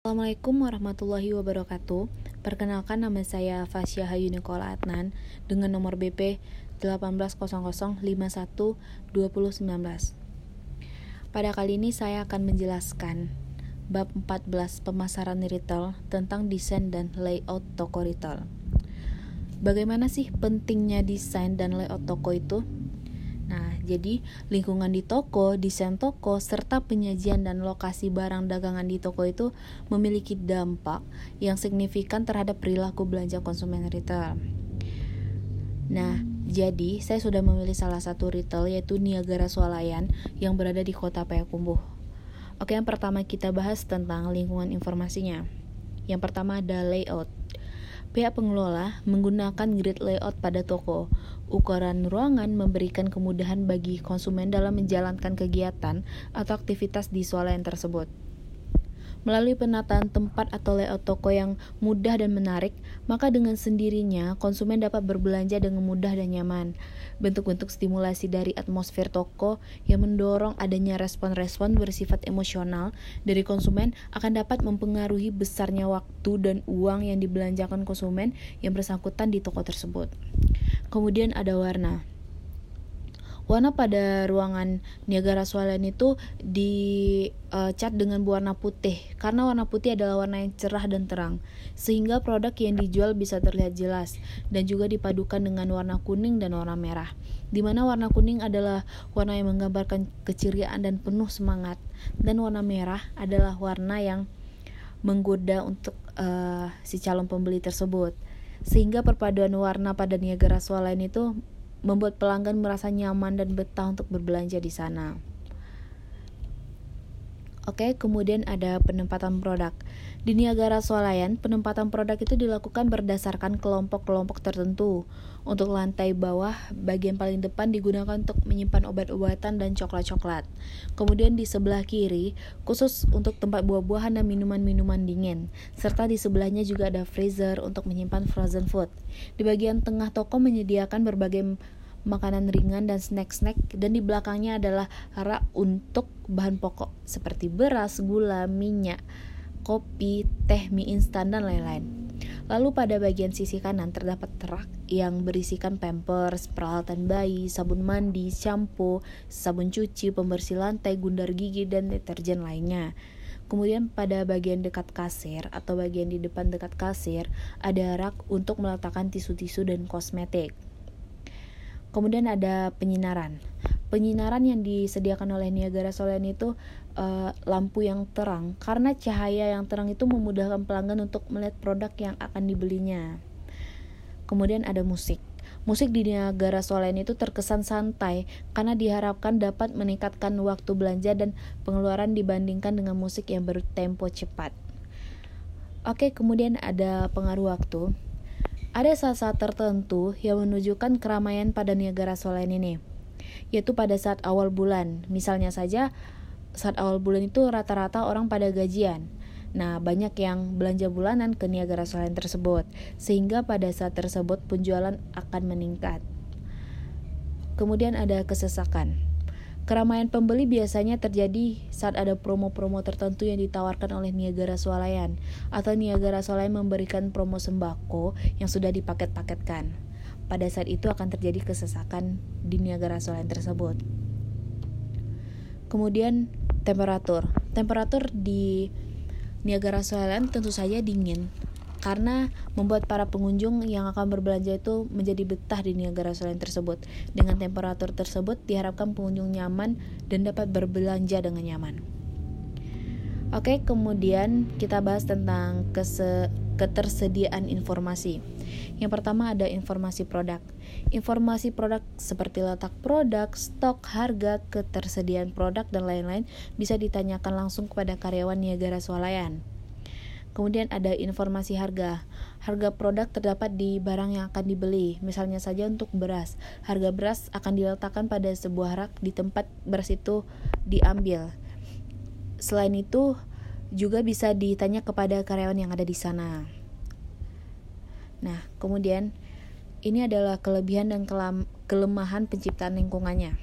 Assalamualaikum warahmatullahi wabarakatuh. Perkenalkan nama saya Fasya Hayu Adnan dengan nomor BP 1800512019. Pada kali ini saya akan menjelaskan bab 14 pemasaran retail tentang desain dan layout toko retail. Bagaimana sih pentingnya desain dan layout toko itu? Nah, jadi lingkungan di toko, desain toko, serta penyajian dan lokasi barang dagangan di toko itu memiliki dampak yang signifikan terhadap perilaku belanja konsumen retail. Nah, jadi saya sudah memilih salah satu retail yaitu Niagara Swalayan yang berada di kota Payakumbuh. Oke, yang pertama kita bahas tentang lingkungan informasinya. Yang pertama ada layout. Pihak pengelola menggunakan grid layout pada toko. Ukuran ruangan memberikan kemudahan bagi konsumen dalam menjalankan kegiatan atau aktivitas di swalayan tersebut. Melalui penataan tempat atau layout toko yang mudah dan menarik, maka dengan sendirinya konsumen dapat berbelanja dengan mudah dan nyaman. Bentuk-bentuk stimulasi dari atmosfer toko yang mendorong adanya respon-respon bersifat emosional dari konsumen akan dapat mempengaruhi besarnya waktu dan uang yang dibelanjakan konsumen yang bersangkutan di toko tersebut. Kemudian ada warna. Warna pada ruangan Niagara Swalayan itu dicat uh, dengan warna putih karena warna putih adalah warna yang cerah dan terang sehingga produk yang dijual bisa terlihat jelas dan juga dipadukan dengan warna kuning dan warna merah. Di mana warna kuning adalah warna yang menggambarkan keceriaan dan penuh semangat dan warna merah adalah warna yang menggoda untuk uh, si calon pembeli tersebut. Sehingga perpaduan warna pada Niagara Swalayan itu membuat pelanggan merasa nyaman dan betah untuk berbelanja di sana. Oke, kemudian ada penempatan produk. Di Niagara Swalayan, penempatan produk itu dilakukan berdasarkan kelompok-kelompok tertentu. Untuk lantai bawah, bagian paling depan digunakan untuk menyimpan obat-obatan dan coklat-coklat. Kemudian di sebelah kiri, khusus untuk tempat buah-buahan dan minuman-minuman dingin. Serta di sebelahnya juga ada freezer untuk menyimpan frozen food. Di bagian tengah toko menyediakan berbagai makanan ringan dan snack-snack dan di belakangnya adalah rak untuk bahan pokok seperti beras, gula, minyak, kopi, teh, mie instan dan lain-lain. Lalu pada bagian sisi kanan terdapat rak yang berisikan pampers, peralatan bayi, sabun mandi, shampoo, sabun cuci, pembersih lantai, gundar gigi, dan deterjen lainnya. Kemudian pada bagian dekat kasir atau bagian di depan dekat kasir ada rak untuk meletakkan tisu-tisu dan kosmetik. Kemudian ada penyinaran. Penyinaran yang disediakan oleh Niagara Swalayan itu uh, lampu yang terang karena cahaya yang terang itu memudahkan pelanggan untuk melihat produk yang akan dibelinya. Kemudian ada musik. Musik di Niagara Swalayan itu terkesan santai karena diharapkan dapat meningkatkan waktu belanja dan pengeluaran dibandingkan dengan musik yang bertempo cepat. Oke, kemudian ada pengaruh waktu. Ada saat-saat tertentu yang menunjukkan keramaian pada Niagara Swalayan ini, yaitu pada saat awal bulan. Misalnya saja, saat awal bulan itu rata-rata orang pada gajian. Nah, banyak yang belanja bulanan ke Niagara Swalayan tersebut, sehingga pada saat tersebut penjualan akan meningkat. Kemudian ada kesesakan. Keramaian pembeli biasanya terjadi saat ada promo-promo tertentu yang ditawarkan oleh Niagara Swalayan atau Niagara Swalayan memberikan promo sembako yang sudah dipaket-paketkan. Pada saat itu akan terjadi kesesakan di Niagara Swalayan tersebut. Kemudian temperatur. Temperatur di Niagara Swalayan tentu saja dingin karena membuat para pengunjung yang akan berbelanja itu menjadi betah di Niagara Swalayan tersebut. Dengan temperatur tersebut diharapkan pengunjung nyaman dan dapat berbelanja dengan nyaman. Oke, kemudian kita bahas tentang ketersediaan informasi. Yang pertama ada informasi produk. Informasi produk seperti letak produk, stok, harga, ketersediaan produk, dan lain-lain bisa ditanyakan langsung kepada karyawan Niagara Swalayan. Kemudian ada informasi harga. Harga produk terdapat di barang yang akan dibeli. Misalnya saja untuk beras. Harga beras akan diletakkan pada sebuah rak di tempat beras itu diambil. Selain itu, juga bisa ditanya kepada karyawan yang ada di sana. Nah, kemudian ini adalah kelebihan dan kelemahan penciptaan lingkungannya.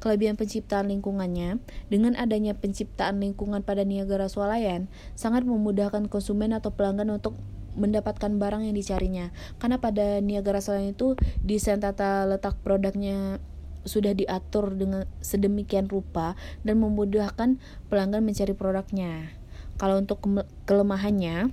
Kelebihan penciptaan lingkungannya, dengan adanya penciptaan lingkungan pada Niagara Swalayan, sangat memudahkan konsumen atau pelanggan untuk mendapatkan barang yang dicarinya. Karena pada Niagara Swalayan itu desain tata letak produknya sudah diatur dengan sedemikian rupa dan memudahkan pelanggan mencari produknya. Kalau untuk kelemahannya,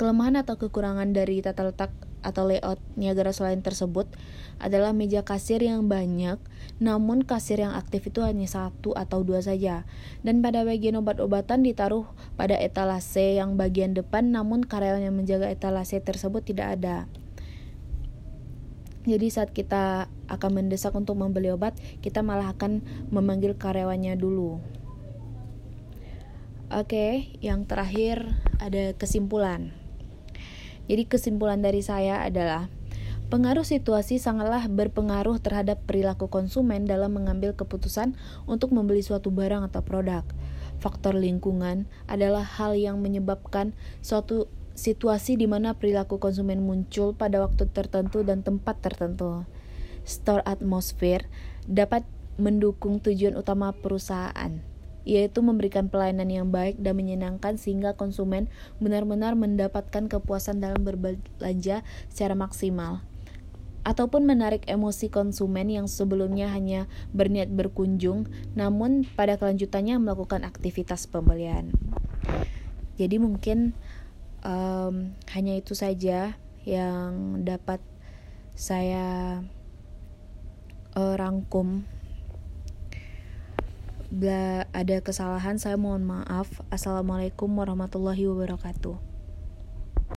kelemahan atau kekurangan dari tata letak atau layout Niagara selain tersebut adalah meja kasir yang banyak, namun kasir yang aktif itu hanya satu atau dua saja. Dan pada bagian obat-obatan ditaruh pada etalase yang bagian depan, namun karyawan yang menjaga etalase tersebut tidak ada. Jadi saat kita akan mendesak untuk membeli obat, kita malah akan memanggil karyawannya dulu. Oke, yang terakhir ada kesimpulan. Jadi kesimpulan dari saya adalah pengaruh situasi sangatlah berpengaruh terhadap perilaku konsumen dalam mengambil keputusan untuk membeli suatu barang atau produk. Faktor lingkungan adalah hal yang menyebabkan suatu situasi di mana perilaku konsumen muncul pada waktu tertentu dan tempat tertentu. Store atmosphere dapat mendukung tujuan utama perusahaan, yaitu memberikan pelayanan yang baik dan menyenangkan sehingga konsumen benar-benar mendapatkan kepuasan dalam berbelanja secara maksimal ataupun menarik emosi konsumen yang sebelumnya hanya berniat berkunjung, namun pada kelanjutannya melakukan aktivitas pembelian. Jadi mungkin um, hanya itu saja yang dapat saya uh, rangkum bila ada kesalahan saya mohon maaf. Assalamualaikum warahmatullahi wabarakatuh